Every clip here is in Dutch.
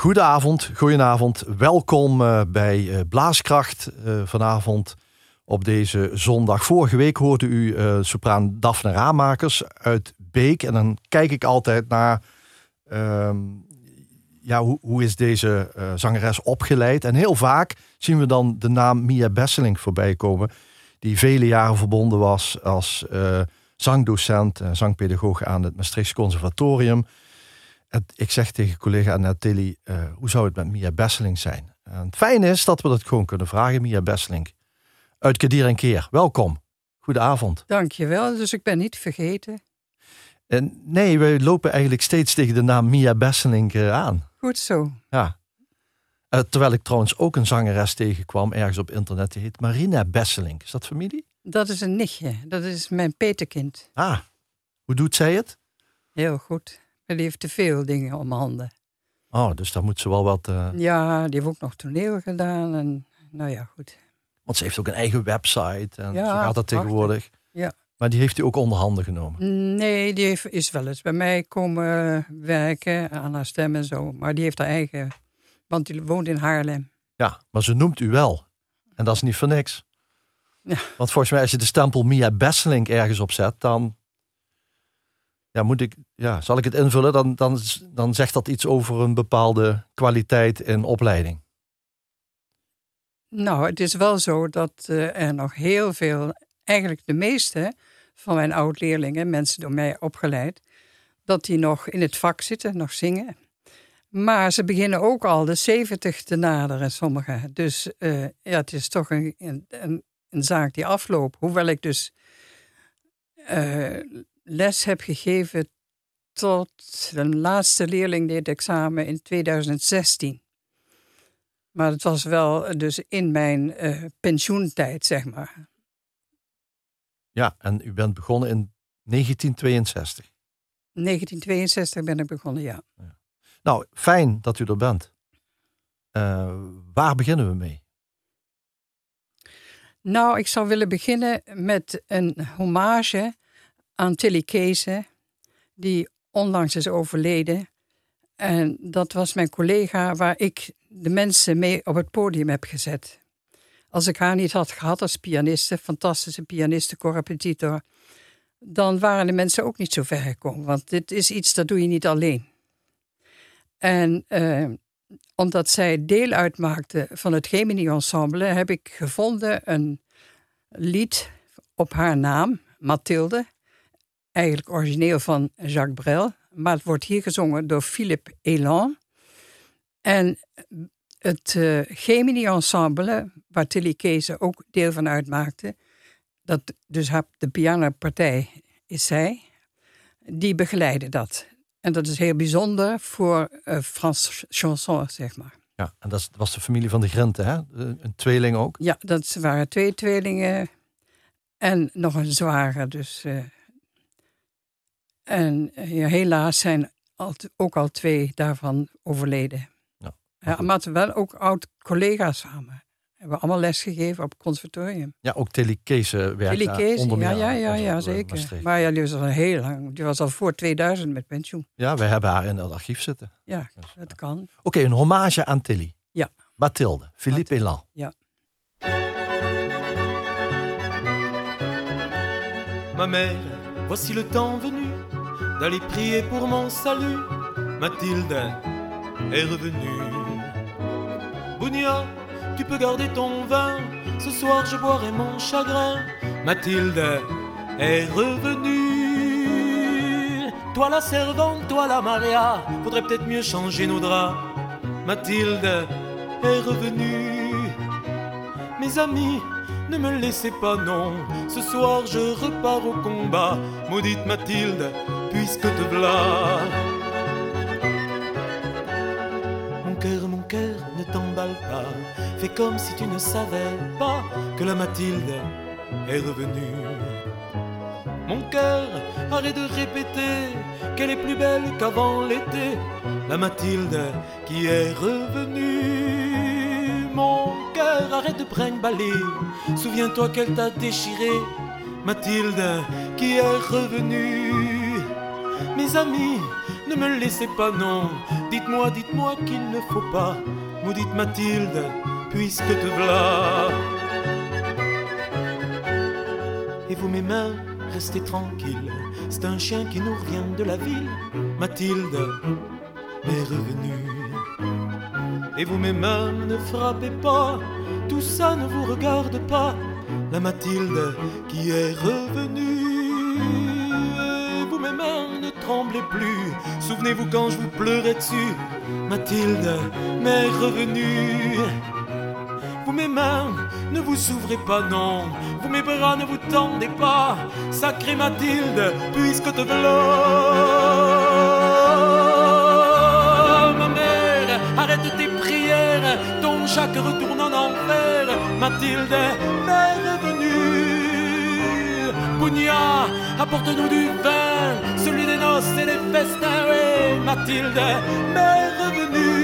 Goedenavond, goedenavond. Welkom uh, bij uh, Blaaskracht uh, vanavond op deze zondag. Vorige week hoorde u sopraan Daphne Ramakers uit Beek. En dan kijk ik altijd naar ehm, ja, hoe, hoe is deze zangeres opgeleid. En heel vaak zien we dan de naam Mia Besseling voorbij komen. Die vele jaren verbonden was als zangdocent en zangpedagoog aan het Maastrichts Conservatorium ik zeg tegen collega Annette uh, hoe zou het met Mia Besseling zijn? En het fijne is dat we dat gewoon kunnen vragen, Mia Besseling. Uit Kadir en Keer, welkom. Goedenavond. Dankjewel, dus ik ben niet vergeten. En nee, we lopen eigenlijk steeds tegen de naam Mia Besseling uh, aan. Goed zo. Ja. Uh, terwijl ik trouwens ook een zangeres tegenkwam ergens op internet, die heet Marina Besseling. Is dat familie? Dat is een nichtje, dat is mijn peterkind. Ah, hoe doet zij het? Heel goed. Die heeft te veel dingen om handen. Oh, dus daar moet ze wel wat... Uh... Ja, die heeft ook nog toneel gedaan. En nou ja, goed. Want ze heeft ook een eigen website. En ja, zo gaat dat tegenwoordig. Ja. Maar die heeft u ook onder handen genomen? Nee, die heeft, is wel eens bij mij komen werken aan haar stem en zo. Maar die heeft haar eigen... Want die woont in Haarlem. Ja, maar ze noemt u wel. En dat is niet voor niks. Ja. Want volgens mij als je de stempel Mia Besselink ergens opzet, dan ja, moet ik, ja, zal ik het invullen, dan, dan, dan zegt dat iets over een bepaalde kwaliteit in opleiding. Nou, het is wel zo dat uh, er nog heel veel, eigenlijk de meeste van mijn oud-leerlingen, mensen door mij opgeleid, dat die nog in het vak zitten, nog zingen. Maar ze beginnen ook al de 70 te naderen, sommigen. Dus uh, ja, het is toch een, een, een, zaak die afloopt. Hoewel ik dus uh, les heb gegeven tot de laatste leerling deed examen in 2016. Maar het was wel dus in mijn uh, pensioentijd, zeg maar. Ja, en u bent begonnen in 1962. 1962 ben ik begonnen, ja. ja. Nou, fijn dat u er bent. Uh, waar beginnen we mee? Nou, ik zou willen beginnen met een hommage aan Tilly Keese, die onlangs is overleden. En dat was mijn collega waar ik de mensen mee op het podium heb gezet. Als ik haar niet had gehad als pianiste, fantastische pianiste, correpetitor, dan waren de mensen ook niet zo ver gekomen. Want dit is iets dat doe je niet alleen. En eh, omdat zij deel uitmaakte van het Gemini Ensemble, heb ik gevonden een lied op haar naam, Mathilde eigenlijk origineel van Jacques Brel, maar het wordt hier gezongen door Philippe Elan. En het uh, Gemini Ensemble, waar Tilly Keese ook deel van uitmaakte, dat dus de pianopartij is zij, die begeleiden dat. En dat is heel bijzonder voor uh, Frans chanson, zeg maar. Ja, en dat was de familie van de Grente, hè? Een tweeling ook? Ja, dat waren twee tweelingen en nog een zware, dus... Uh, en eh, ja, helaas zijn ook al twee daarvan overleden. Ja, ja, maar wel ook oud-collega's samen. Hebben allemaal lesgegeven op het conservatorium. Ja, ook Tilly Kees werkte Kees, onder ja, ja, ja, ja, zeker. Maar ja, die was al heel lang. Die was al voor 2000 met pensioen. Ja, wij hebben haar in het archief zitten. Ja, dus, dat kan. Oké, een hommage aan Tilly. Ja. Mathilde, Philippe Elan. Ja. Ma mère, voici le temps venu d'aller prier pour mon salut. Mathilde est revenue. Bounia, tu peux garder ton vin. Ce soir je boirai mon chagrin. Mathilde est revenue. Toi la servante, toi la Maria, faudrait peut-être mieux changer nos draps. Mathilde est revenue. Mes amis, ne me laissez pas, non. Ce soir je repars au combat. Maudite Mathilde, puisque te v'là. Mon cœur, mon cœur, ne t'emballe pas. Fais comme si tu ne savais pas que la Mathilde est revenue. Mon cœur, arrête de répéter qu'elle est plus belle qu'avant l'été. La Mathilde qui est revenue. Mon cœur, arrête de brinque-baller. Souviens-toi qu'elle t'a déchiré. Mathilde qui est revenue mes amis, ne me laissez pas, non, Dites-moi, dites-moi qu'il ne faut pas, maudite Mathilde, puisque te voilà. Et vous, mes mains, restez tranquilles, c'est un chien qui nous revient de la ville. Mathilde est revenue. Et vous, mes mains, ne frappez pas, tout ça ne vous regarde pas. La Mathilde qui est revenue. Plus. Souvenez-vous quand je vous pleurais dessus. Mathilde m'est revenue. Vous, mes mains, ne vous ouvrez pas, non. Vous, mes bras, ne vous tendez pas. Sacrée Mathilde, puisque te voilà. Ma mère, arrête tes prières. Ton chaque retourne en enfer. Mathilde m'est revenue. Pugna, apporte-nous du vin. Celui des noces et des festins. Oui, Mathilde m'est revenue.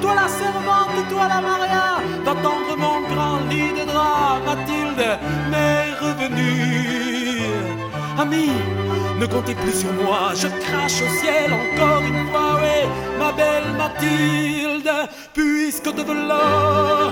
Toi la servante, toi la Maria, d'attendre mon grand lit de drap, Mathilde m'est revenue. Ami, ne comptez plus sur moi, je crache au ciel encore une fois, oui, ma belle Mathilde, puisque de voilà,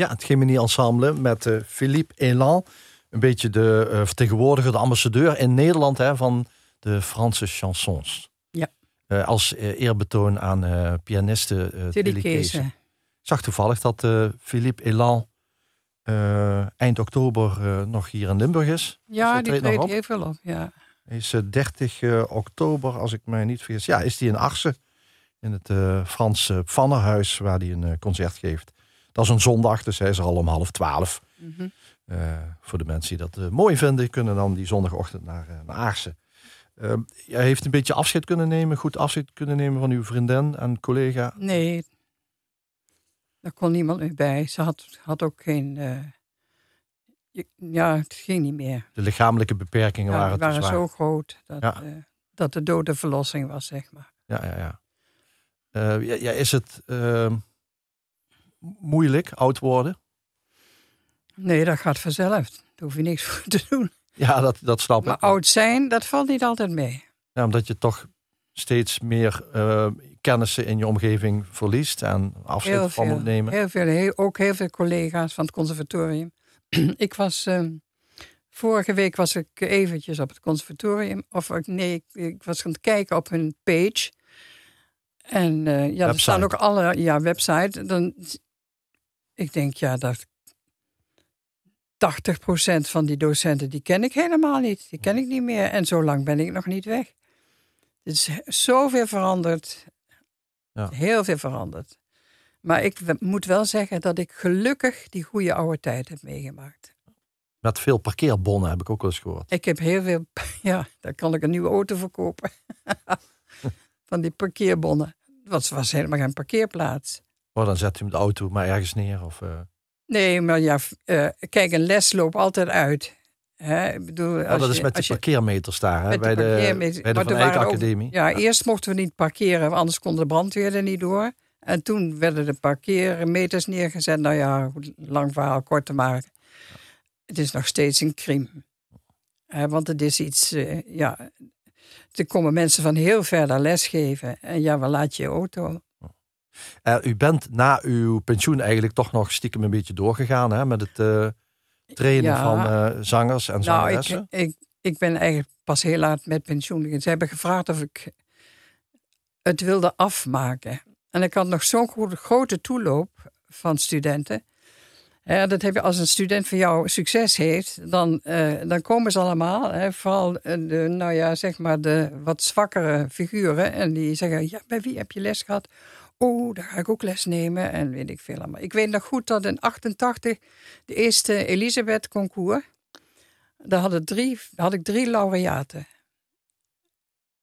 Ja, het Gemini Ensemble met eh, Philippe Elan. Een beetje de eh, vertegenwoordiger, de ambassadeur in Nederland hè, van de Franse chansons. Ja. Eh, als eerbetoon aan pianiste eh Tilly. Ik zag toevallig dat Philippe Elan eind oktober nog hier in Limburg is. Ja, die treedt treedt op. heel veel op. Ja. Is eh, 30 eh, oktober, als ik mij niet vergis. Ja, is hij in Arsen. In het Franse Pfannerhuis, waar hij een concert geeft. Dat is een zondag, dus hij is er al om half twaalf. Mhm. Eh, voor de mensen die dat eh, mooi vinden, kunnen dan die zondagochtend naar, eh, naar Aarsen. Eh, jij heeft een beetje afscheid kunnen nemen, goed afscheid kunnen nemen van uw vriendin en collega. Nee, daar kon niemand meer bij. Ze had, had ook geen. ja, het ging niet meer. De lichamelijke beperkingen Ja, waren waren zo groot dat, Ja. dat de dode verlossing was, zeg maar. Ja, ja, ja. Eh, ja, ja, is het eh, moeilijk, oud worden? Nee, dat gaat vanzelf. Daar hoef je niks voor te doen. Ja, dat, dat snap Maar ik. oud zijn, dat valt niet altijd mee. Ja, omdat je toch steeds meer eh, kennissen in je omgeving verliest en afscheid van moet nemen. Heel veel heel, ook heel veel collega's van het conservatorium. ik was. ehm, vorige week was ik eventjes op het conservatorium. Of nee, ik, ik was gaan kijken op hun page. En eh, ja, er staan ook alle. Ja, website. Dan, ik denk, ja, dat. 80% van die docenten, die ken ik helemaal niet. Die ken ik niet meer. En zo lang ben ik nog niet weg. Het is zoveel veranderd. Ja. Heel veel veranderd. Maar ik moet wel zeggen dat ik gelukkig die goede oude tijd heb meegemaakt. Met veel parkeerbonnen heb ik ook wel eens gehoord. Ik heb heel veel... Ja, daar kan ik een nieuwe auto verkopen. Van die parkeerbonnen. Het was, was helemaal geen parkeerplaats. Oh, dan zet je hem de auto maar ergens neer. Of, eh, Nee, maar ja, eh, kijk, een les loopt altijd uit. Hè? Ik bedoel, oh, als dat is met de als je- parkeermeters daar, hè? bij, de, parkeermeter- bij de Van Eyck Academie. Ja, eerst mochten we niet parkeren, anders kon de brandweer er niet door. En toen werden de parkeermeters neergezet. Nou ja, lang verhaal kort te maken. Het is nog steeds een crime. Want het is iets, eh, ja... Er komen mensen van heel ver daar lesgeven. En ja, waar laat je je auto? Eh, u bent na uw pensioen eigenlijk toch nog stiekem een beetje doorgegaan hè? met het eh, trainen Ja. van eh, zangers en Nou, zangeressen. ik, ik, ik ben eigenlijk pas heel laat met pensioen. gegaan. Ze hebben gevraagd of ik het wilde afmaken. En ik had nog zo'n gro- grote toeloop van studenten. Ja, dat heb je als een student van jou succes heeft, dan, dan komen ze allemaal. Hè, vooral de, nou ja, zeg maar de wat zwakkere figuren. En die zeggen, ja, bij wie heb je les gehad? Oh, daar ga ik ook les nemen. En weet ik veel allemaal. Ik weet nog goed dat in 88 de eerste Elisabeth concours. Daar hadden drie, had ik drie laureaten.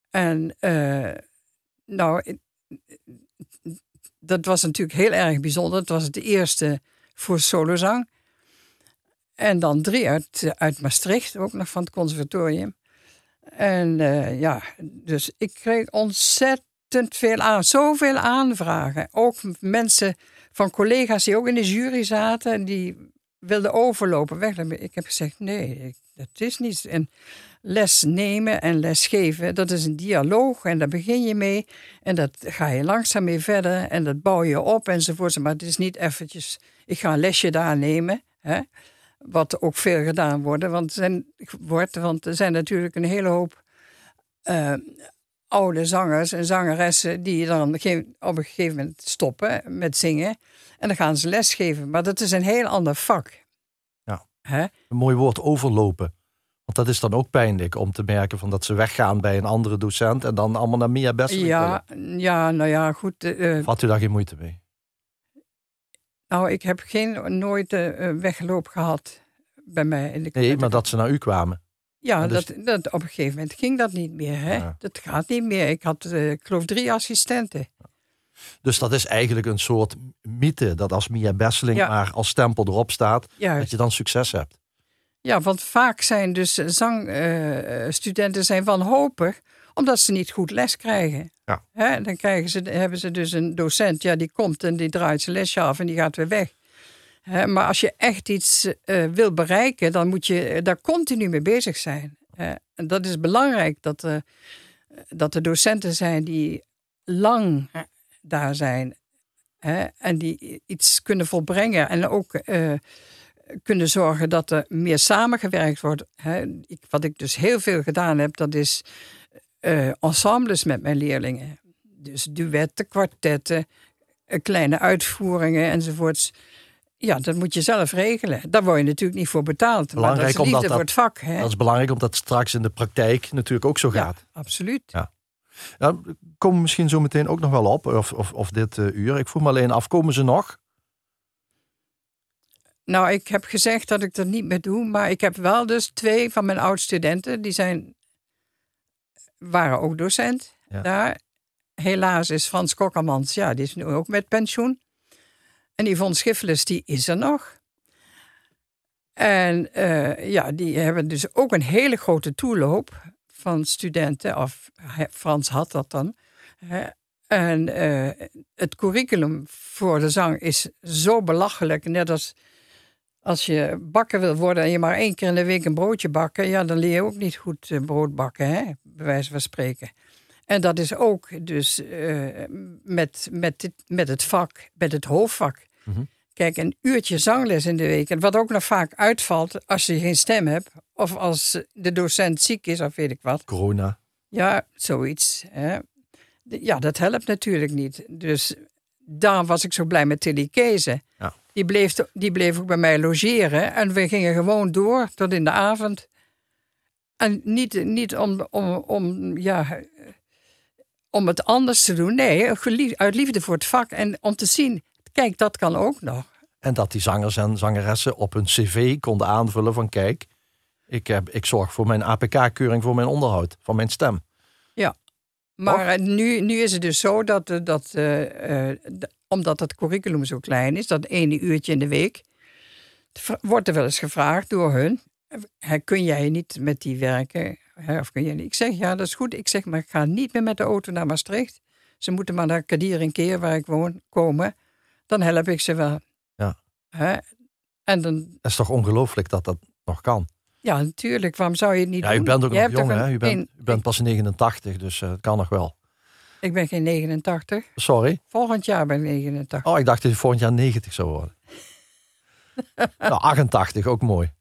En eh, nou, dat was natuurlijk heel erg bijzonder. Het was het eerste voor solozang. En dan drie uit, uit Maastricht, ook nog van het conservatorium. En eh, ja, dus ik kreeg ontzettend veel aan, zoveel aanvragen. Ook mensen van collega's die ook in de jury zaten, die wilde overlopen, weg. Ik heb gezegd, nee, dat is niet. En les nemen en les geven, dat is een dialoog en daar begin je mee. En dat ga je langzaam mee verder en dat bouw je op enzovoort. Maar het is niet eventjes, ik ga een lesje daar nemen. Hè? Wat ook veel gedaan wordt, want, zijn, wordt, want er zijn natuurlijk een hele hoop uh, oude zangers en zangeressen die dan op een gegeven moment stoppen met zingen. En dan gaan ze lesgeven. Maar dat is een heel ander vak. Ja. Een mooi woord, overlopen. Want dat is dan ook pijnlijk om te merken van dat ze weggaan bij een andere docent en dan allemaal naar Mia Best. Ja, ja, nou ja, goed. Uh, Had u daar geen moeite mee? Nou, ik heb geen, nooit uh, weggeloop gehad bij mij. In de nee, maar dat ze naar u kwamen. Ja, dus... dat, dat, op een gegeven moment ging dat niet meer. Hè? Dat gaat niet meer. Ik had, uh, ik geloof, drie assistenten. Dus dat is eigenlijk een soort mythe dat als Mia Besseling maar als stempel erop staat, dat je dan succes hebt. Ja, want vaak zijn dus zangstudenten uh, zijn wanhopig omdat ze niet goed les krijgen. Ja. Hè? Dan krijgen ze, hebben ze dus een docent, ja, die komt en die draait zijn lesje af en die gaat weer weg. Maar als je echt iets uh, wil bereiken, dan moet je daar continu mee bezig zijn. Hè? En dat is belangrijk dat, uh, dat er docenten zijn die lang daar zijn en die iets kunnen volbrengen en ook kunnen zorgen dat er meer samengewerkt wordt. Ik, wat ik dus heel veel gedaan heb, dat is ensembles met mijn leerlingen. Dus duetten, kwartetten, kleine uitvoeringen enzovoorts. Ja, dat moet je zelf regelen. Daar word je natuurlijk niet voor betaald. Belangrijk maar dat is liefde voor het vak. Hè? Dat is belangrijk omdat het straks in de praktijk natuurlijk ook zo gaat. Ja, absoluut. Ja. Nou, komen misschien zo meteen ook nog wel op, of, of, of dit uh, uur. Ik voel me alleen af, komen ze nog? Nou, ik heb gezegd dat ik dat niet meer doe, maar ik heb wel dus twee van mijn oud-studenten, die zijn, waren ook docent daar. Helaas is Frans Kokkermans, ja, die is nu ook met pensioen. En Yvonne Schiffelis, die is er nog. En uh, ja, die hebben dus ook een hele grote toeloop van studenten, of Frans had dat dan. En uh, het curriculum voor de zang is zo belachelijk, net als als je bakken wil worden en je maar één keer in de week een broodje bakken, ja, dan leer je ook niet goed eh, brood bakken, hè? bij wijze van spreken. En dat is ook dus met, met, dit, met het vak, met het hoofdvak. Mhm. Kijk, een uurtje zangles in de week. En wat ook nog vaak uitvalt als je geen stem hebt. Of als de docent ziek is of weet ik wat. Corona. Ja, zoiets. Hè. Ja, dat helpt natuurlijk niet. Dus daarom was ik zo blij met Tilly Kezen. Ja. Die bleef, die bleef ook bij mij logeren. En we gingen gewoon door tot in de avond. En niet, niet om, om, om, ja, om het anders te doen. Nee, uit liefde voor het vak. En om te zien, kijk, dat kan ook nog. En dat die zangers en zangeressen op hun cv konden aanvullen van... kijk, ik, heb, ik zorg voor mijn APK-keuring voor mijn onderhoud van mijn stem. Ja, maar nu, nu is het dus zo dat, eh, dat uh, omdat het curriculum zo klein is, dat ene uurtje in de week, wordt er wel eens gevraagd door hun: kun jij niet met die werken? Of kun je niet? Ik zeg ja, dat is goed. Ik zeg maar, ik ga niet meer met de auto naar Maastricht. Ze moeten maar naar Kadir een keer waar ik woon komen. Dan help ik ze wel. Ja. En dan, dat is toch ongelooflijk dat dat nog kan? Ja, natuurlijk. Waarom zou je het niet ja, doen? U bent ook nog jong, hè? U bent, u bent pas 89, dus uh, het kan nog wel. Ik ben geen 89. Sorry? Volgend jaar ben ik 89. Oh, ik dacht dat je volgend jaar 90 zou worden. nou, 88, ook mooi.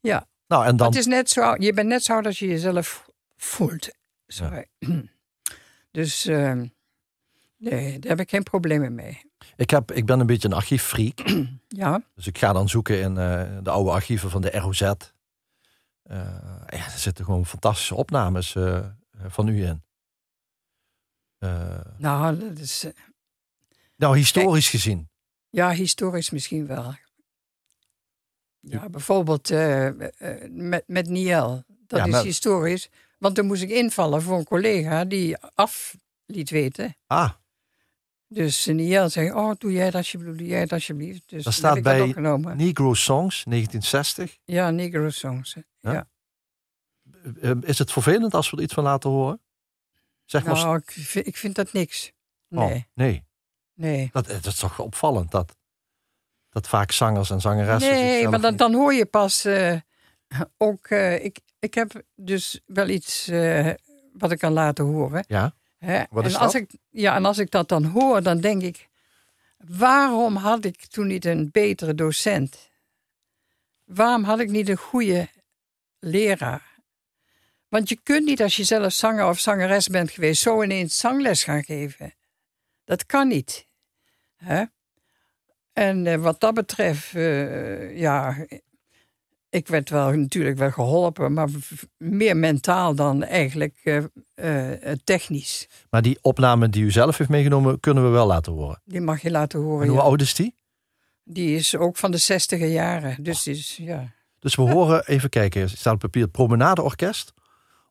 Ja. Nou, en dan... Het is net zo, je bent net zo als je jezelf voelt. Sorry. Dus uh, nee, daar heb ik geen problemen mee. Ik, heb, ik ben een beetje een archieffreak. ja. Dus ik ga dan zoeken in uh, de oude archieven van de ROZ. Uh, ja, er zitten gewoon fantastische opnames uh, van u in. Nou, dat is. Nou, historisch kijk, gezien. Ja, historisch misschien wel. Ja, bijvoorbeeld met, met Niel. Dat ja, is maar... historisch. Want toen moest ik invallen voor een collega die af liet weten. Ah. Dus Niel zei, oh, doe jij dat alsjeblieft, doe jij dat alsjeblieft. Dus dat staat bij dat Negro Songs, 1960. Ja, Negro Songs, ja. ja. Is het vervelend als we er iets van laten horen? Zeg maar... Nou, ik vind, ik vind dat niks. Nee. Oh, nee. Nee. Dat, dat is toch opvallend, dat... Dat vaak zangers en zangeressen. Nee, maar dan, dan hoor je pas eh, ook. eh, ik, ik heb dus wel iets eh, wat ik kan laten horen. Ja, Hè? Wat is en als dat? Ik, ja, en als ik dat dan hoor, dan denk ik: waarom had ik toen niet een betere docent? Waarom had ik niet een goede leraar? Want je kunt niet als je zelf zanger of zangeres bent geweest, zo ineens zangles gaan geven. Dat kan niet. Hè? En eh, wat dat betreft, eh, ja, ik werd wel natuurlijk wel geholpen, maar meer mentaal dan eigenlijk eh, eh, technisch. maar die opname die u zelf heeft meegenomen, kunnen we wel laten horen. Die mag je laten horen. En hoe ja. oud is die? Die is ook van de zestiger jaren. Dus is, ja. Dus we horen, even kijken, er staat op papier, het Promenadeorkest.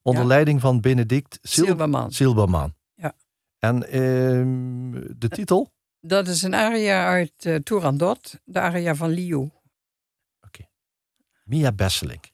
Onder Ja. leiding van Benedict Sil Silberman. Silberman. Ja. En ehm, de titel? Dat is een aria uit Turandot, de aria van Liu. Mia Besselink.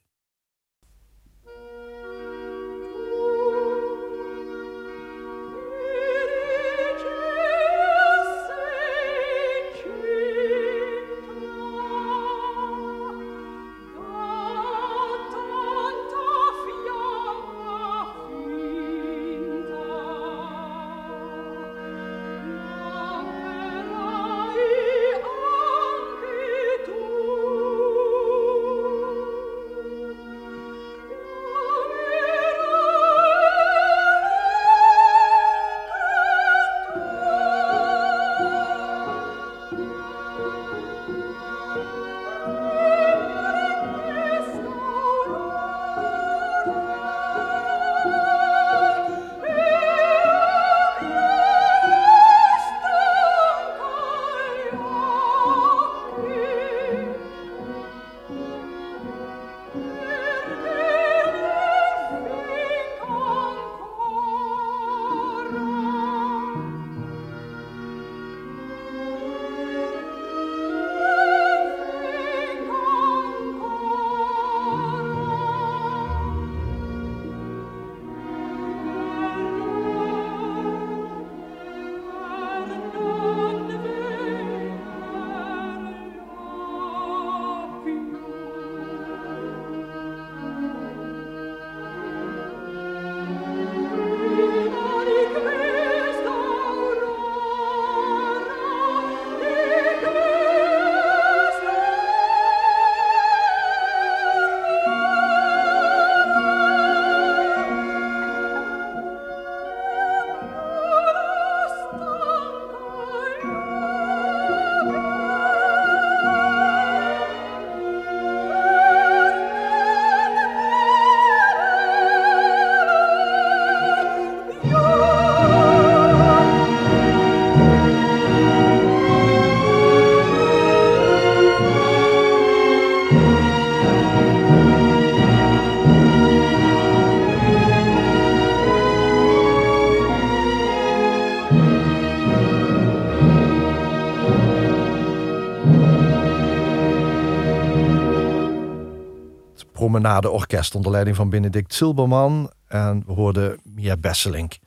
Promenade Orkest onder leiding van Benedict Silberman. En we hoorden Mia Besselink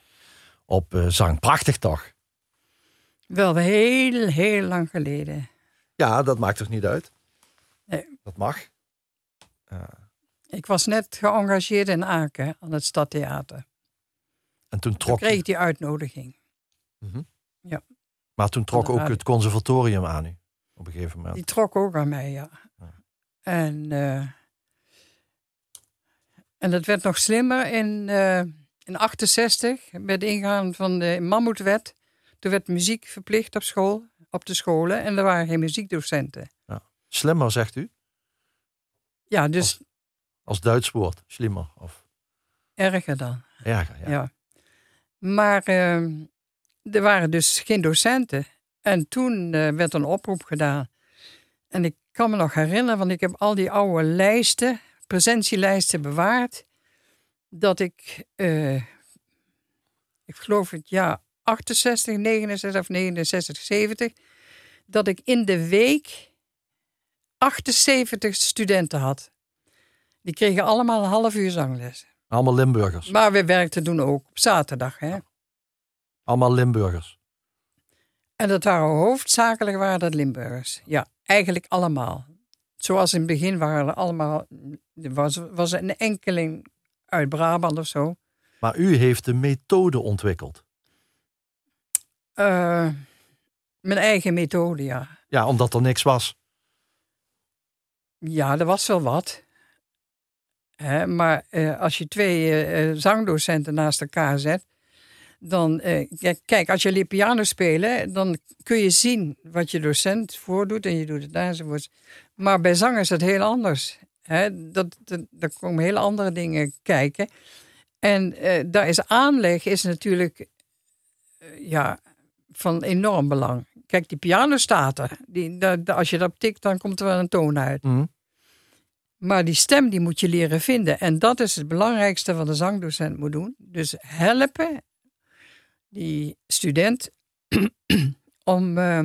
op eh, zang. Prachtig toch? Wel heel, heel lang geleden. Ja, dat maakt toch niet uit? Nee. Dat mag. Ik was net geëngageerd in Aken aan het Stadtheater. En toen Toen trok, kreeg ik die uitnodiging. maar toen trok ook het conservatorium aan u. Op een gegeven moment. Die trok ook aan mij, ja. Ja. En, eh, en dat werd nog slimmer in, eh in 68, met de ingaan van de Mammoetwet. Toen werd muziek verplicht op school, op de scholen. En er waren geen muziekdocenten. Slimmer, zegt u? Ja, dus Als Duits woord. Slimmer. Of erger dan. erger. Ja. Ja. Maar eh, er waren dus geen docenten. En toen eh, werd een oproep gedaan. En ik kan me nog herinneren, want ik heb al die oude lijsten, presentielijsten bewaard. Dat ik, eh, ik geloof het jaar 68, 69 of 69, 70, dat ik in de week 78 studenten had. Die kregen allemaal een half uur zangles. Allemaal Limburgers. Maar we werkten toen ook op zaterdag. Hè? Allemaal Limburgers. En dat waren hoofdzakelijk waren dat Limburgers. Ja. eigenlijk allemaal. Zoals in het begin waren er allemaal, er was, was een enkeling uit Brabant of zo. Maar u heeft de methode ontwikkeld. Uh, mijn eigen methode, ja. Ja, omdat er niks was. Ja, er was wel wat. Hè, maar uh, als je twee uh, zangdocenten naast elkaar zet, dan, kijk, als jullie piano spelen, dan kun je zien wat je docent voordoet en je doet het enzovoorts. Maar bij zang is het heel anders. Hè? Dat, dat, daar komen hele andere dingen kijken. En daar is aanleg is natuurlijk ja, van enorm belang. Kijk, die piano staat er. Die, als je dat tikt, dan komt er wel een toon uit. Mhm. Maar die stem die moet je leren vinden. En dat is het belangrijkste wat de zangdocent moet doen. Dus helpen die student om, uh,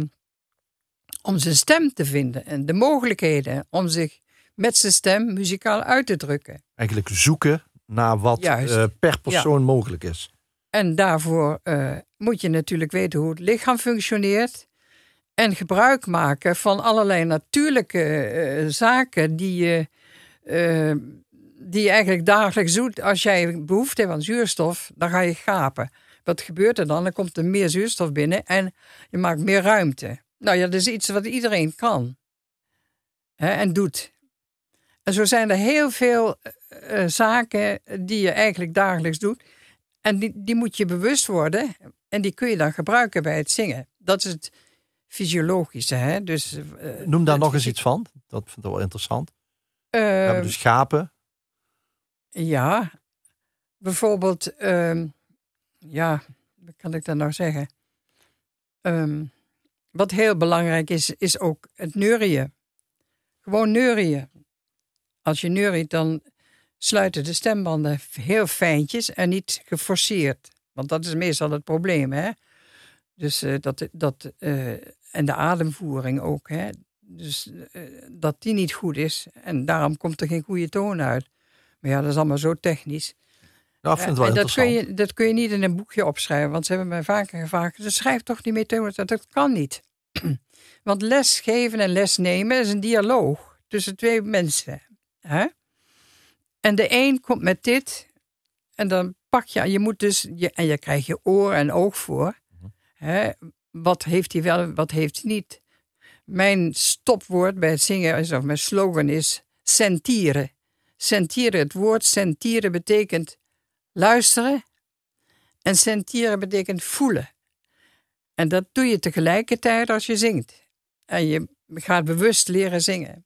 om zijn stem te vinden. En de mogelijkheden om zich met zijn stem muzikaal uit te drukken. Eigenlijk zoeken naar wat uh, per persoon mogelijk is. En daarvoor uh, moet je natuurlijk weten hoe het lichaam functioneert. En gebruik maken van allerlei natuurlijke uh, zaken die je, die je eigenlijk dagelijks doet. Als jij behoefte hebt aan zuurstof, dan ga je gapen. Wat gebeurt er dan? Dan komt er meer zuurstof binnen en je maakt meer ruimte. Nou ja, dat is iets wat iedereen kan hè, en doet. En zo zijn er heel veel uh, zaken die je eigenlijk dagelijks doet. En die, die moet je bewust worden en die kun je dan gebruiken bij het zingen. Dat is het fysiologische. Hè? Dus, uh, Noem daar nog eens iets van. Dat vind ik wel interessant. Uh, We hebben dus schapen. Ja, bijvoorbeeld, uh, ja, wat kan ik dan nou zeggen? Um, wat heel belangrijk is, is ook het neurien. Gewoon neurien. Als je neuriet, dan sluiten de stembanden heel fijntjes en niet geforceerd. Want dat is meestal het probleem. Hè? Dus uh, dat, dat, uh, en de ademvoering ook. Hè? Dus uh, dat die niet goed is. En daarom komt er geen goede toon uit. Maar ja, dat is allemaal zo technisch. Vind wel en dat kun, je, dat kun je niet in een boekje opschrijven. Want ze hebben mij vaker gevraagd: dus schrijf toch die methode. Dat, dat kan niet. want lesgeven en lesnemen is een dialoog tussen twee mensen. Hè? En de een komt met dit. En dan pak je, je moet dus, je, en je krijgt je oor en oog voor. Mhm. Hè, wat heeft hij wel, wat heeft hij niet. Mijn stopwoord bij het zingen, is, of mijn slogan is sentieren. Sentieren, het woord sentieren betekent luisteren. En sentieren betekent voelen. En dat doe je tegelijkertijd als je zingt. En je gaat bewust leren zingen.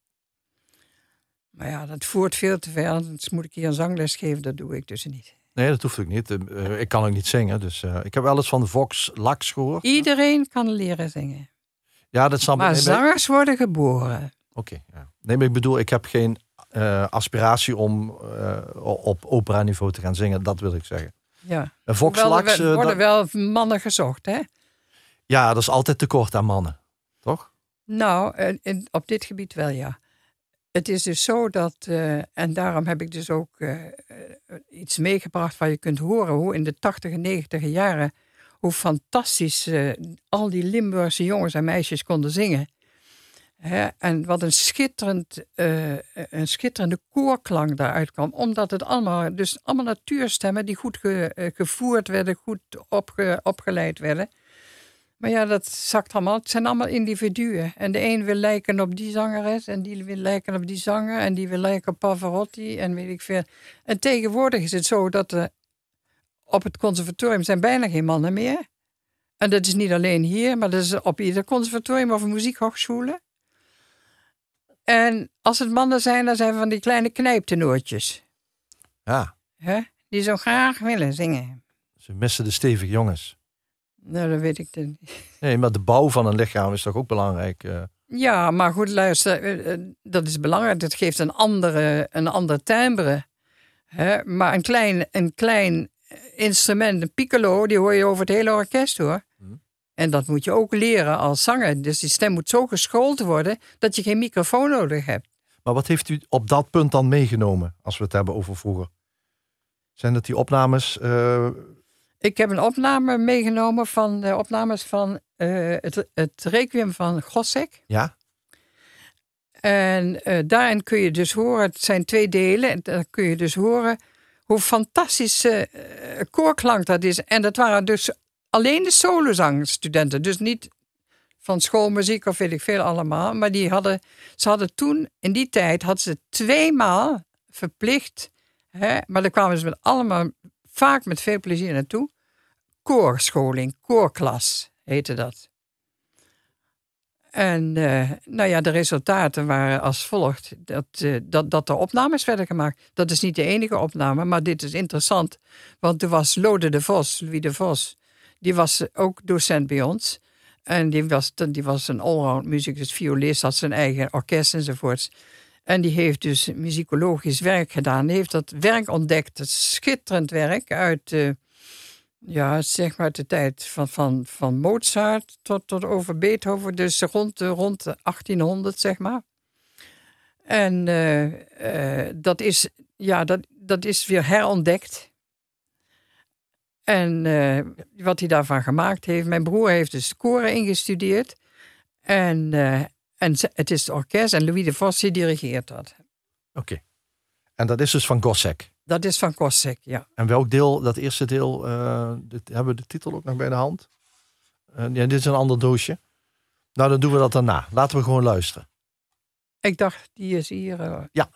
Maar ja, dat voert veel te ver. Anders moet ik hier een zangles geven, dat doe ik dus niet. Nee, dat hoeft ik niet. Uh, ik kan ook niet zingen. Dus uh, ik heb wel eens van Vox Lax gehoord. Iedereen kan leren zingen. Ja, dat zal Maar nee, zangers worden geboren. Oké. Okay, ja. Nee, maar ik bedoel, ik heb geen uh, aspiratie om op opera niveau te gaan zingen. Dat wil ik zeggen. Ja. Er worden wel mannen gezocht, hè? Ja, dat is altijd tekort aan mannen. Toch? Nou, in, op dit gebied wel, ja. Het is dus zo dat, uh, en daarom heb ik dus ook iets meegebracht waar je kunt horen hoe in de 80 en 90 jaren, hoe fantastisch al die Limburgse jongens en meisjes konden zingen. En wat een, schitterend, een schitterende koorklank daaruit kwam. Omdat het allemaal, dus allemaal natuurstemmen die goed ge, gevoerd werden, goed opge, opgeleid werden. Maar ja, dat zakt allemaal. Het zijn allemaal individuen. En de een wil lijken op die zangeres. En die wil lijken op die zanger. En die wil lijken op Pavarotti. En weet ik veel. En tegenwoordig is het zo dat er op het conservatorium zijn bijna geen mannen meer. En dat is niet alleen hier, maar dat is op ieder conservatorium of muziekhogescholen. En als het mannen zijn, dan zijn van die kleine knijptenoortjes. Ja. Hè? Die zo graag willen zingen. Ze missen de stevige jongens. Nou, dat weet ik niet. Nee, maar de bouw van een lichaam is toch ook belangrijk? Uh... Ja, maar goed, luister, eh, eh, dat is belangrijk. Het geeft een andere, een ander timbre. Hè? Maar een klein, een klein instrument, een piccolo, die hoor je over het hele orkest hoor. En dat moet je ook leren als zanger. Dus die stem moet zo geschoold worden dat je geen microfoon nodig hebt. Maar wat heeft u op dat punt dan meegenomen, als we het hebben over vroeger? Zijn dat die opnames uh, ik heb een opname meegenomen van de opnames van uh, het, het Requiem van Gossek. Ja. En uh, daarin kun je dus horen, het zijn twee delen, en dan kun je dus horen hoe fantastische koorklank dat is. En dat waren dus alleen de solozangstudenten, dus niet van schoolmuziek of weet ik veel allemaal. Maar die hadden, ze hadden toen, in die tijd, hadden ze tweemaal verplicht, hè, maar daar kwamen ze met allemaal, vaak met veel plezier naartoe, koorscholing, koorklas heette dat. En uh, nou ja, de resultaten waren als volgt: dat, uh, dat, dat er opnames werden gemaakt. Dat is niet de enige opname, maar dit is interessant. Want er was Lode de Vos, Louis de Vos, die was ook docent bij ons. En die was, die was een allround muzikus, violist, had zijn eigen orkest enzovoorts. En die heeft dus muzikologisch werk gedaan. Die heeft dat werk ontdekt, schitterend werk uit, uh, ja, zeg maar de tijd van, van, van Mozart tot, tot over Beethoven. Dus rond, rond 1800, zeg maar. En uh, uh, dat, is, ja, dat, dat is weer herontdekt. En uh, wat hij daarvan gemaakt heeft. Mijn broer heeft dus koren ingestudeerd. En, uh, en het is het orkest en Louis de Vos die dirigeert dat. Oké. Okay. En dat is dus van Gossek? Dat is van Gossek, ja. En welk deel, dat eerste deel, uh, dit, hebben we de titel ook nog bij de hand? ja, dit is een ander doosje. Nou, dan doen we dat daarna. Laten we gewoon luisteren. Ik dacht, die is hier. Ja,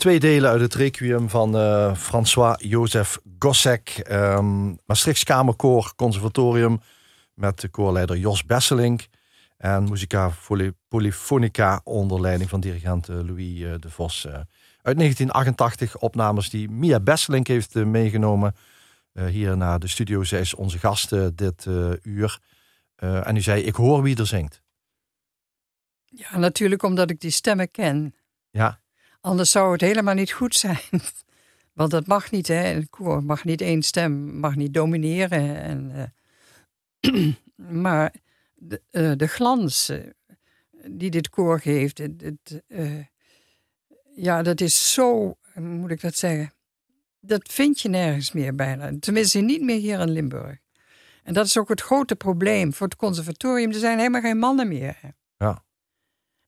Twee delen uit het requiem van uh, François-Joseph Gossec. Um, Maastrichts Kamerkoor Conservatorium met de koorleider Jos Besselink. En Musica Polyfonica onder leiding van dirigent Louis de Vos. uit 1988 opnames die Mia Besselink heeft meegenomen hier naar de studio. Zij is onze gast dit uur. en u zei, ik hoor wie er zingt. Ja, natuurlijk omdat ik die stemmen ken. Ja. Anders zou het helemaal niet goed zijn. Want dat mag niet, hè. Een koor mag niet één stem, mag niet domineren. En, uh, maar de, uh, de glans uh, die dit koor geeft, het, het, ja, dat is zo, hoe moet ik dat zeggen? Dat vind je nergens meer bijna. Tenminste, niet meer hier in Limburg. En dat is ook het grote probleem voor het conservatorium. Er zijn helemaal geen mannen meer. Ja.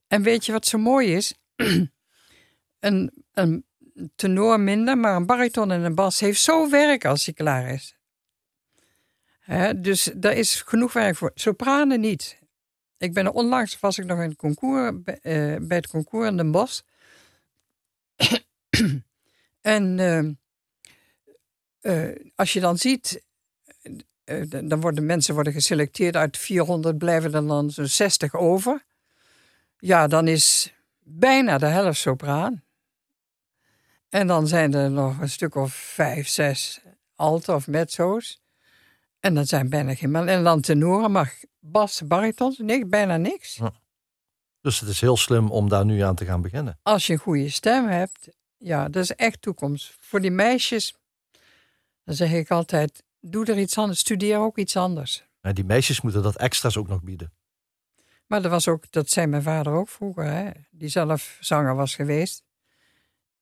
En weet je wat zo mooi is? een, een tenor minder, maar een bariton en een bas heeft zo werk als hij klaar is. dus daar is genoeg werk voor. Sopranen niet. Ik ben onlangs was ik nog in het concours, uh, bij het concours in Den Bosch. en uh, uh, als je dan ziet, dan worden mensen worden geselecteerd uit 400, blijven er dan zo'n 60 over. Ja, dan is bijna de helft sopraan. En dan zijn er nog een stuk of vijf, zes alto of mezzo's. En dan zijn bijna geen. En dan tenoren, maar bas, baritons, niks, bijna niks. Dus het is heel slim om daar nu aan te gaan beginnen. Als je een goede stem hebt, ja, dat is echt toekomst. Voor die meisjes, dan zeg ik altijd, doe er iets anders, studeer ook iets anders. En die meisjes moeten dat extra's ook nog bieden. Maar dat, was ook, dat zei mijn vader ook vroeger, hè, die zelf zanger was geweest.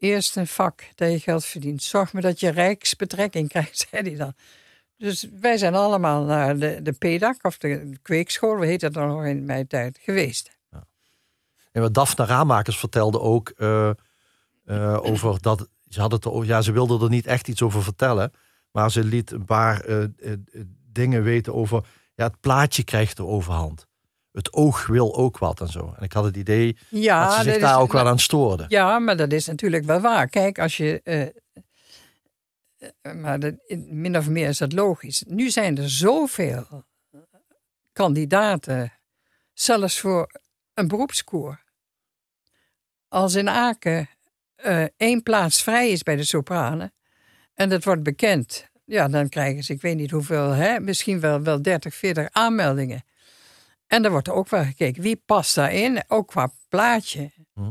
Eerst een vak dat je geld verdient. Zorg maar dat je rijksbetrekking krijgt, zei hij dan. Dus wij zijn allemaal naar de, de PEDAC, of de kweekschool, hoe heet dat dan nog in mijn tijd, geweest. Ja. En wat Daphne Raamakers vertelde ook uh, uh, over dat, ze, had het, ja, ze wilde er niet echt iets over vertellen, maar ze liet een paar uh, dingen weten over, ja, het plaatje krijgt de overhand het oog wil ook wat en zo. En ik had het idee ja, dat ze zich daar ook wel aan stoorden. Ja, maar dat is natuurlijk wel waar. Kijk, als je. Uh, maar dat, min of meer is dat logisch. Nu zijn er zoveel kandidaten, zelfs voor een beroepskoor. Als in Aken uh, één plaats vrij is bij de sopranen en dat wordt bekend, ja, dan krijgen ze, ik weet niet hoeveel, hè, misschien wel, wel 30, 40 aanmeldingen. En er wordt ook wel gekeken, wie past daarin? Ook qua plaatje. Hm.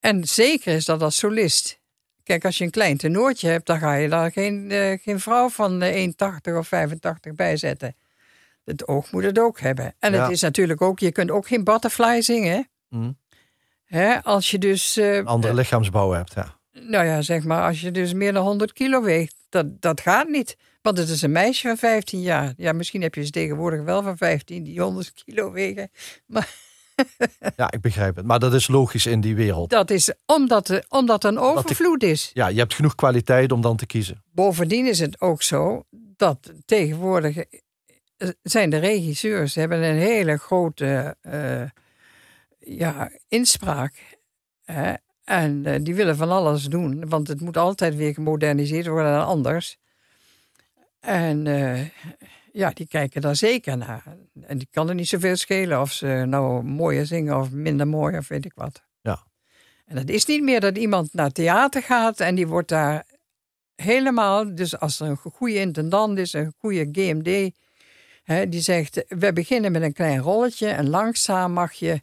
En zeker is dat als solist. Kijk, als je een klein tenoortje hebt, dan ga je daar geen, uh, geen vrouw van 1,80 of 85 bij zetten. Het oog moet het ook hebben. En het is natuurlijk ook, je kunt ook geen butterfly zingen. Hm. Hè? Als je dus... Uh, een andere lichaamsbouw hebt, ja. Nou ja, zeg maar, als je dus meer dan 100 kilo weegt, dat, dat gaat niet. Want het is een meisje van 15 jaar. Ja, misschien heb je ze tegenwoordig wel van 15 die 100 kilo wegen. Maar ja, ik begrijp het. Maar dat is logisch in die wereld. Dat is omdat, er, omdat er een overvloed is. Ja, je hebt genoeg kwaliteit om dan te kiezen. Bovendien is het ook zo dat tegenwoordig eh, zijn de regisseurs hebben een hele grote uh, ja, inspraak. Hè? En uh, die willen van alles doen, want het moet altijd weer gemoderniseerd worden en anders. En uh, ja, die kijken daar zeker naar. En die kan er niet zoveel schelen of ze nou mooier zingen of minder mooi of weet ik wat. Ja. En dat is niet meer dat iemand naar theater gaat en die wordt daar helemaal, dus als er een goede intendant is, een goede GMD, hè, die zegt, we beginnen met een klein rolletje en langzaam mag je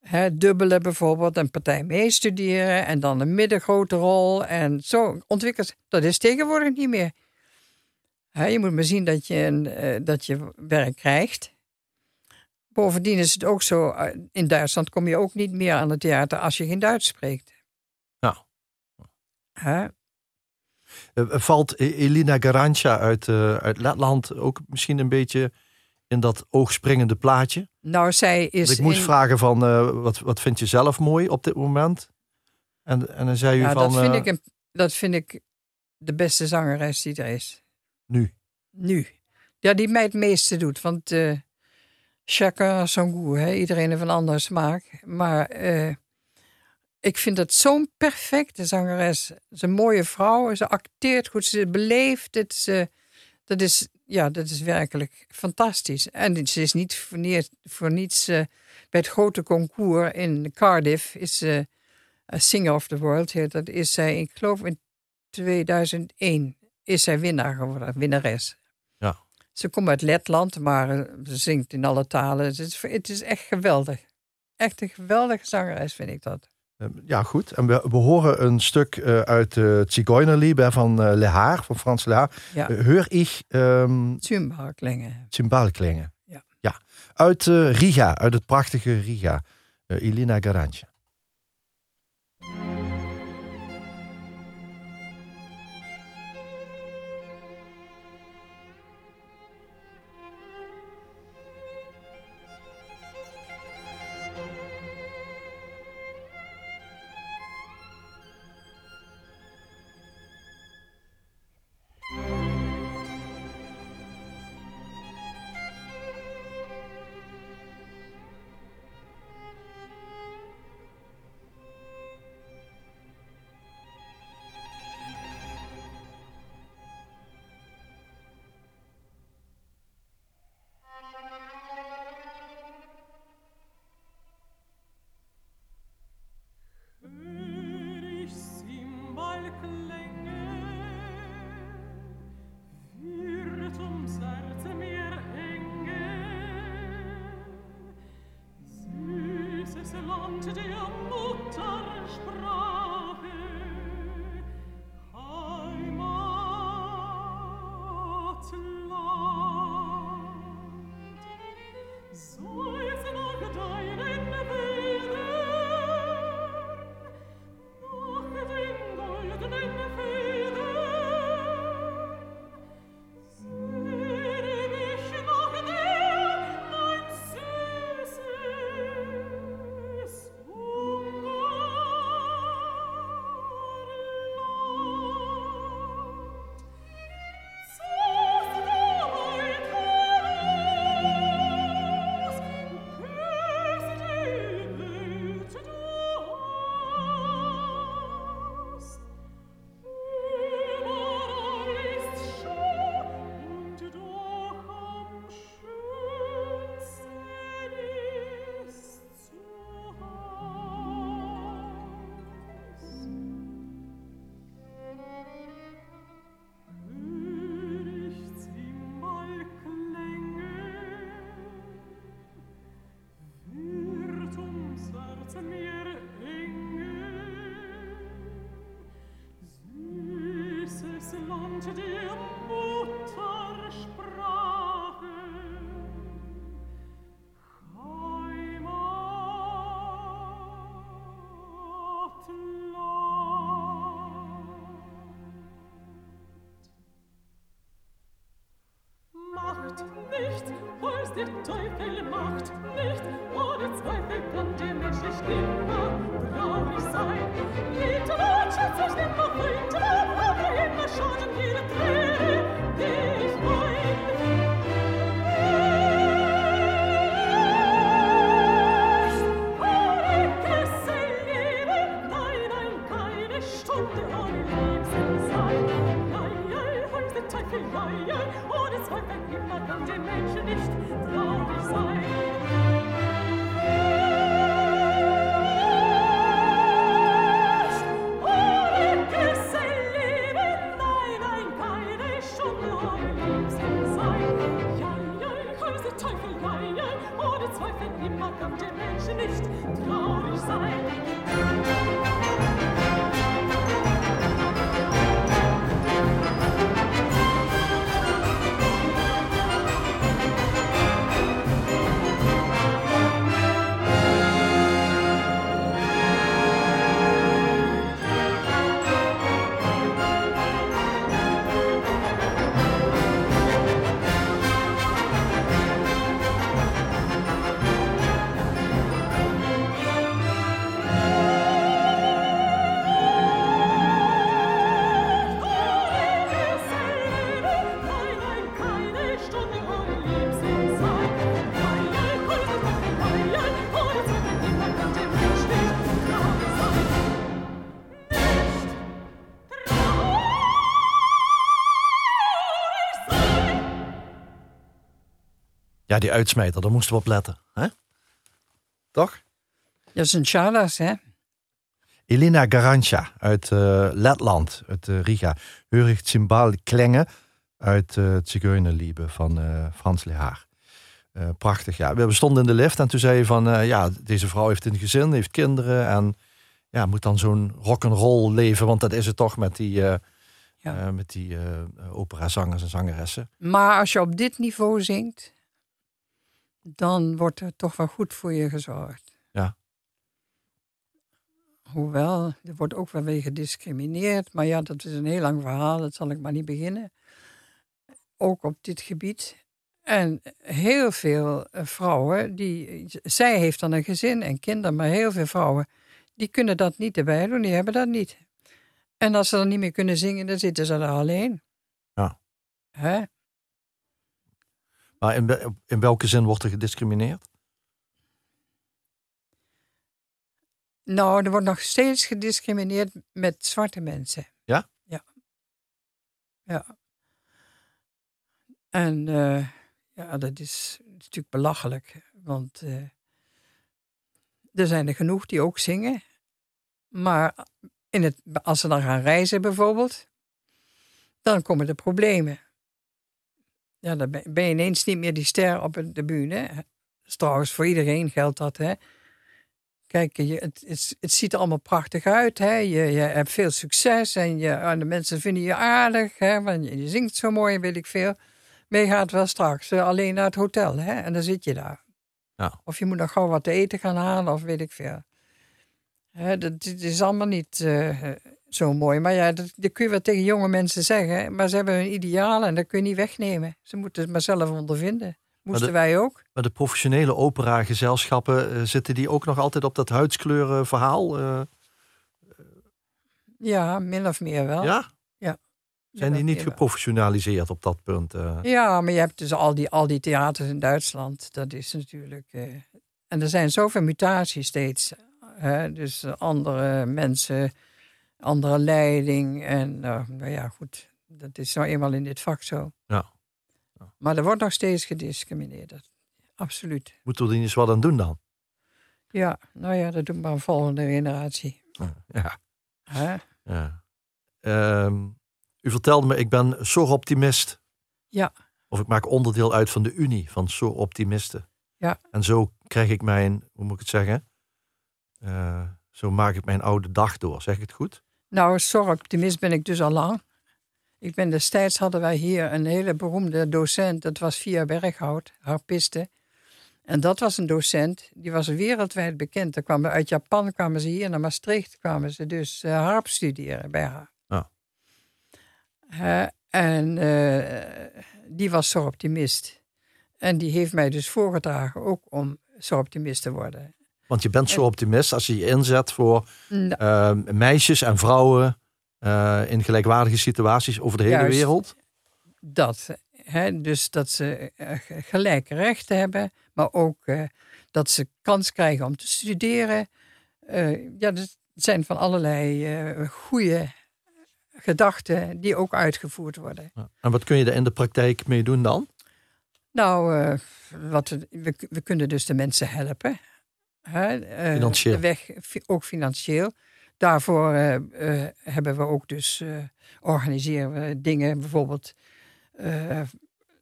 hè, dubbelen bijvoorbeeld, een partij meestuderen en dan een middengrote rol en zo ontwikkelt. Dat is tegenwoordig niet meer je moet maar zien dat je, een, uh, dat je werk krijgt. Bovendien is het ook zo, uh, in Duitsland kom je ook niet meer aan het theater als je geen Duits spreekt. Ja. Huh? Uh, valt e- Elina Garancha uit, uit Letland ook misschien een beetje in dat oogspringende plaatje? Nou, zij is. ik moest vragen van, wat, wat vind je zelf mooi op dit moment? En, en dan zei u ja, van... Dat vind, ik een, dat vind ik de beste zangeres die er is. Nu? Nu. Ja, die mij het meeste doet. Want uh, chacun son goût. Hè? Iedereen heeft een andere smaak. Maar uh, ik vind het zo'n perfecte zangeres. Ze is een mooie vrouw, ze acteert goed, ze beleeft het. Ze, dat, is, ja, dat is werkelijk fantastisch. En ze is niet voor, voor niets uh, bij het grote concours in Cardiff... is ze Singer of the World. Dat is zij, ik geloof in 2001, is zij winnaar geworden, winnares. Ja. Ze komt uit Letland, maar uh, ze zingt in alle talen. Het is, het is echt geweldig. Echt een geweldige zangeres, vind ik dat. Ehm, ja, goed. En we, we horen een stuk uh, uit uh, van uh, Le Haar, van Frans Le Haar. Ja. Heur ich... Um. Zymbalklingen. Ja. ja. Uit Riga, uit het prachtige Riga. Elina Garantje. 吃鸡一日游 Ja, die uitsmijter, daar moesten we op letten. Hè? Toch? Dat is een Chalas, hè? Elena Garantja uit uh, Letland, uit uh, Riga. Heurig Zimbal Klenge uit uh, Zigeunerliebe van Frans Lehaar. prachtig, ja. We stonden in de lift en toen zei je van... ja, deze vrouw heeft een gezin, heeft kinderen... en ja, moet dan zo'n rock'n'roll leven... want dat is het toch met die, ja. met die operazangers en zangeressen. Maar als je op dit niveau zingt... dan wordt er toch wel goed voor je gezorgd. Ja. Hoewel, er wordt ook wel weer gediscrimineerd. Maar ja, dat is een heel lang verhaal. Dat zal ik maar niet beginnen. Ook op dit gebied. En heel veel eh, vrouwen, die, zij heeft dan een gezin en kinderen, maar heel veel vrouwen, die kunnen dat niet erbij doen, die hebben dat niet. En als ze dan niet meer kunnen zingen, dan zitten ze daar alleen. Ja. Hè? Maar in, in welke zin wordt er gediscrimineerd? Nou, er wordt nog steeds gediscrimineerd met zwarte mensen. Ja? Ja. Ja. En uh, ja, dat is, natuurlijk belachelijk. Want uh, er zijn er genoeg die ook zingen. Maar in het, als ze dan gaan reizen bijvoorbeeld, dan komen er problemen. Ja, dan ben je ineens niet meer die ster op de bühne. Is trouwens voor iedereen geldt dat, hè. Kijk, je, het, het, het, ziet er allemaal prachtig uit. Hè? Je, je hebt veel succes en, je, en de mensen vinden je aardig. Hè? Want je, je zingt zo mooi, weet ik veel. Maar je gaat wel straks uh, alleen naar het hotel hè? en dan zit je daar. Ja. Of je moet nog gauw wat te eten gaan halen of weet ik veel. Hè, dat, dat is allemaal niet uh, zo mooi. Maar ja, dat, dat, kun je wel tegen jonge mensen zeggen. Maar ze hebben hun idealen en dat kun je niet wegnemen. Ze moeten het maar zelf ondervinden. Moesten wij ook. Maar de professionele operagezelschappen, uh, zitten die ook nog altijd op dat huidskleuren verhaal? Uh, ja, min of meer wel. Ja? Ja. Zijn die niet geprofessionaliseerd op dat punt? Uh? Ja, maar je hebt dus al die, al die theaters in Duitsland. Dat is natuurlijk... en er zijn zoveel mutaties steeds. Hè? Dus andere mensen, andere leiding. En nou ja, goed. Dat is nou eenmaal in dit vak zo. Ja. Maar er wordt nog steeds gediscrimineerd. Absoluut. Moeten we er eens wat aan doen dan? Ja, nou ja, dat doet maar een volgende generatie. Ja. Hè? ja. Um, u vertelde me, ik ben SOR-optimist. Ja. Of ik maak onderdeel uit van de Unie van SOR-optimisten. Ja. En zo krijg ik mijn, hoe moet ik het zeggen? Uh, zo maak ik mijn oude dag door. Zeg ik het goed? Nou, SOR-optimist ben ik dus al lang. Ik ben destijds hadden wij hier een hele beroemde docent, dat was Via Berghout, harpiste. En dat was een docent, die was wereldwijd bekend. Er kwamen, uit Japan kwamen ze hier naar Maastricht, kwamen ze dus uh, harp studeren bij haar. Ja. Uh, en uh, die was zo optimist. En die heeft mij dus voorgedragen ook om zo optimist te worden. Want je bent zo optimist als je je inzet voor nou, meisjes en vrouwen uh, in gelijkwaardige situaties over de hele Juist wereld? Dat. Hè, dus dat ze uh, gelijke rechten hebben, maar ook uh, dat ze kans krijgen om te studeren. ja, dat zijn van allerlei goede gedachten die ook uitgevoerd worden. En wat kun je er in de praktijk mee doen dan? Nou, wat we, we, kunnen dus de mensen helpen. Hè? financieel. De weg, ook financieel. Daarvoor uh, uh, hebben we ook dus, organiseren we dingen, bijvoorbeeld,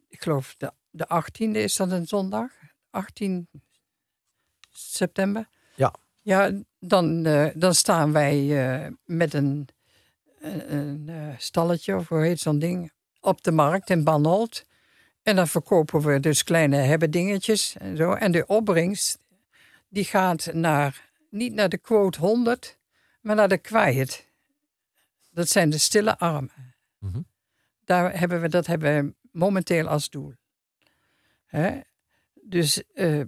ik geloof de, de 18e is dat een zondag, 18 september. Ja. Ja, dan, dan staan wij met een, een, een stalletje, of hoe heet zo'n ding, op de markt in Banholt. En dan verkopen we dus kleine hebbedingetjes en zo. En de opbrengst, die gaat naar, niet naar de quote 100 maar naar de kwijt. Dat zijn de stille armen. Mm -hmm. Daar hebben we, dat hebben we momenteel als doel. Hè? Dus uh,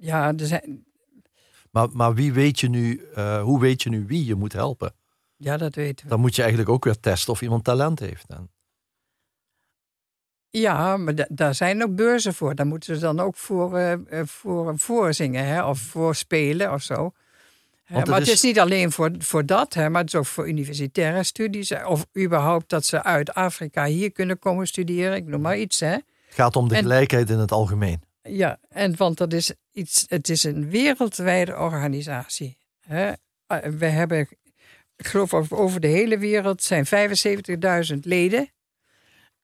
ja, er zijn. Maar, maar wie weet je nu, uh, hoe weet je nu wie je moet helpen? Ja, dat weten we. Dan moet je eigenlijk ook weer testen of iemand talent heeft. Dan. Ja, maar daar zijn ook beurzen voor. Daar moeten ze dan ook voor, uh, voor voorzingen hè? of voor spelen of zo. Maar het is... niet alleen voor, voor dat, hè, maar het is ook voor universitaire studies. Of überhaupt dat ze uit Afrika hier kunnen komen studeren. Ik noem maar iets. Hè. Het gaat om de en, gelijkheid in het algemeen. Ja, en want dat is iets, het is een wereldwijde organisatie. Hè? Eh, We hebben, ik geloof over- over de hele wereld zijn 75.000 leden.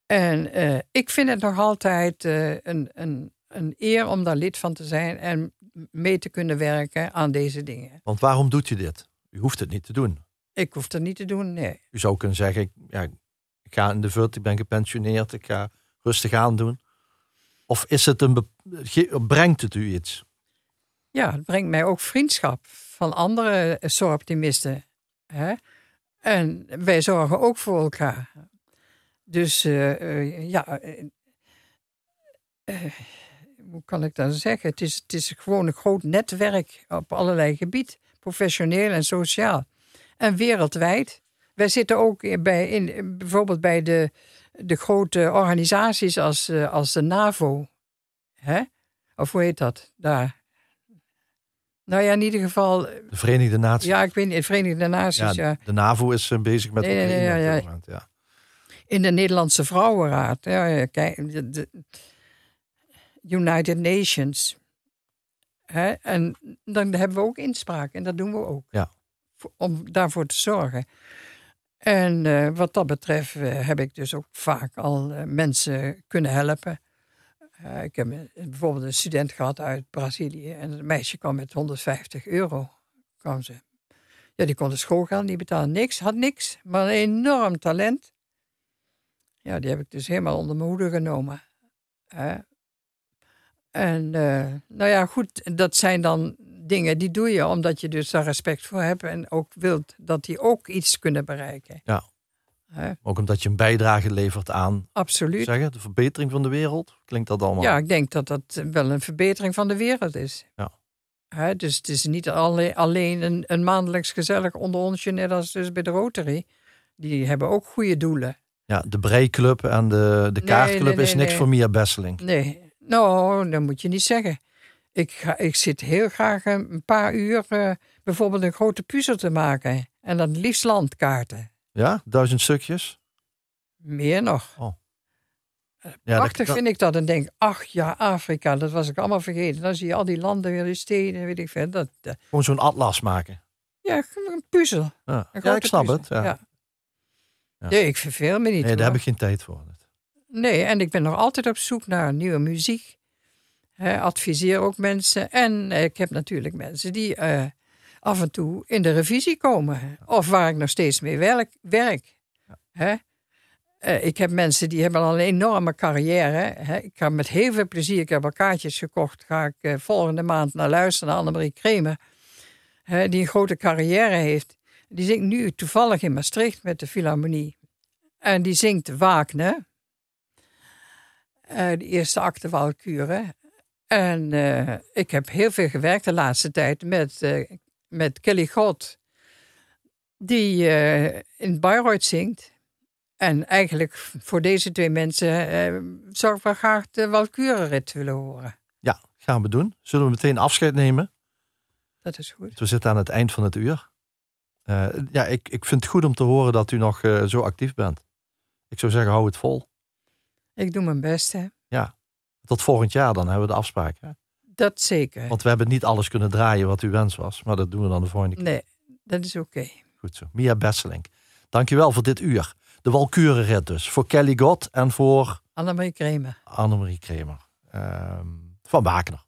En eh, ik vind het nog altijd eh, een, een, een eer om daar lid van te zijn en mee te kunnen werken aan deze dingen. Want waarom doet u dit? U hoeft het niet te doen. Ik hoef dat niet te doen, nee. U zou kunnen zeggen, ik- ja, ik ga in de VUT, ik ben gepensioneerd, ik ga rustig aan doen. Of is het een, brengt het u iets? Ja, het brengt mij ook vriendschap van andere zorgoptimisten. Hè? En wij zorgen ook voor elkaar. Dus eh, eh, ja, eh, hoe kan ik dat zeggen? Het is, het is gewoon een groot netwerk op allerlei gebieden, professioneel en sociaal. En wereldwijd. Wij zitten ook bij, in, bijvoorbeeld bij de, de grote organisaties als, als de NAVO. Hè? Of hoe heet dat? Daar. Nou ja, in ieder geval. De Verenigde Naties. Ja, ik weet niet, de Verenigde Naties. Ja, De NAVO is bezig met Nee, nee, ja, ja. In de Nederlandse Vrouwenraad. Kijk, de, de United Nations. Hè? En dan hebben we ook inspraak. En dat doen we ook. Ja. Om daarvoor te zorgen. En eh, wat dat betreft eh, heb ik dus ook vaak al eh, mensen kunnen helpen. Ik heb een- bijvoorbeeld een student gehad uit Brazilië. En het meisje kwam met 150 euro. Kwam ze. Ja, die kon de schoolgeld niet betalen. Niks, had niks. Maar een enorm talent. Ja, die heb ik dus helemaal onder mijn hoede genomen. Hè. En eh, nou ja, goed, dat zijn dan dingen die doe je omdat je dus daar respect voor hebt en ook wilt dat die ook iets kunnen bereiken. Ja. Hè, Ook omdat je een bijdrage levert aan absoluut. zeggen, de verbetering van de wereld. Klinkt dat allemaal? Ja, ik denk dat dat wel een verbetering van de wereld is. Ja. Hè, dus het is niet alle- alleen een, een maandelijks gezellig onder onsje, net als dus bij de Rotary. Die hebben ook goede doelen. Ja, de Breiclub en de, de Kaartclub nee, is niks voor Mia Besseling. Nee, nou, dat moet je niet zeggen. Ik, ga, ik zit heel graag een een paar uur eh, bijvoorbeeld een grote puzzel te maken. En dan liefst landkaarten. Ja, duizend stukjes. Meer nog. Ja, dat- Prachtig dat- vind ik dat. En denk, ach ja, Afrika, dat was ik allemaal vergeten. Dan zie je al die landen weer, die steden, weet ik veel. Dat, eh, Gewoon zo'n atlas maken. ja, een puzzel. Een Ja, ja ik snap puzzel. het. Ja. Ja. Ja. Nee, ik verveel me niet. Nee, daar hoor. heb ik geen tijd voor. Nee, en ik ben nog altijd op zoek naar nieuwe muziek. Hè, adviseer ook mensen. En eh, ik heb natuurlijk mensen die eh, af en toe in de revisie komen. Of waar ik nog steeds mee werk. werk. Hè? Eh, ik heb mensen die hebben al een enorme carrière. Hè? Ik ga met heel veel plezier, ik heb al kaartjes gekocht. Ga ik volgende maand naar luisteren naar Annemarie Kremer. Die een grote carrière heeft. Die zingt nu toevallig in Maastricht met de Philharmonie. En die zingt Wagner. Eh, de eerste acte Walküre. En eh, ik heb heel veel gewerkt de laatste tijd met, eh, met Kelly God. Die in Bayreuth zingt. En eigenlijk voor deze twee mensen zou ik wel graag de Walküre-rit willen horen. Ja, gaan we doen. Zullen we meteen afscheid nemen? Dat is goed. We zitten aan het eind van het uur. Eh, ja, ik, ik vind het goed om te horen dat u nog eh, zo actief bent. Ik zou zeggen, hou het vol. Ik doe mijn best, hè. Tot volgend jaar dan hebben we de afspraak. Hè? Dat zeker. Want we hebben niet alles kunnen draaien wat uw wens was. Maar dat doen we dan de volgende keer. Nee, dat is oké. Goed zo. Mia Besseling. Dankjewel voor dit uur. De Walkurenrit dus. Voor Kelly God en voor Annemarie Kremer. Annemarie Kremer. Ehm, van Wagner.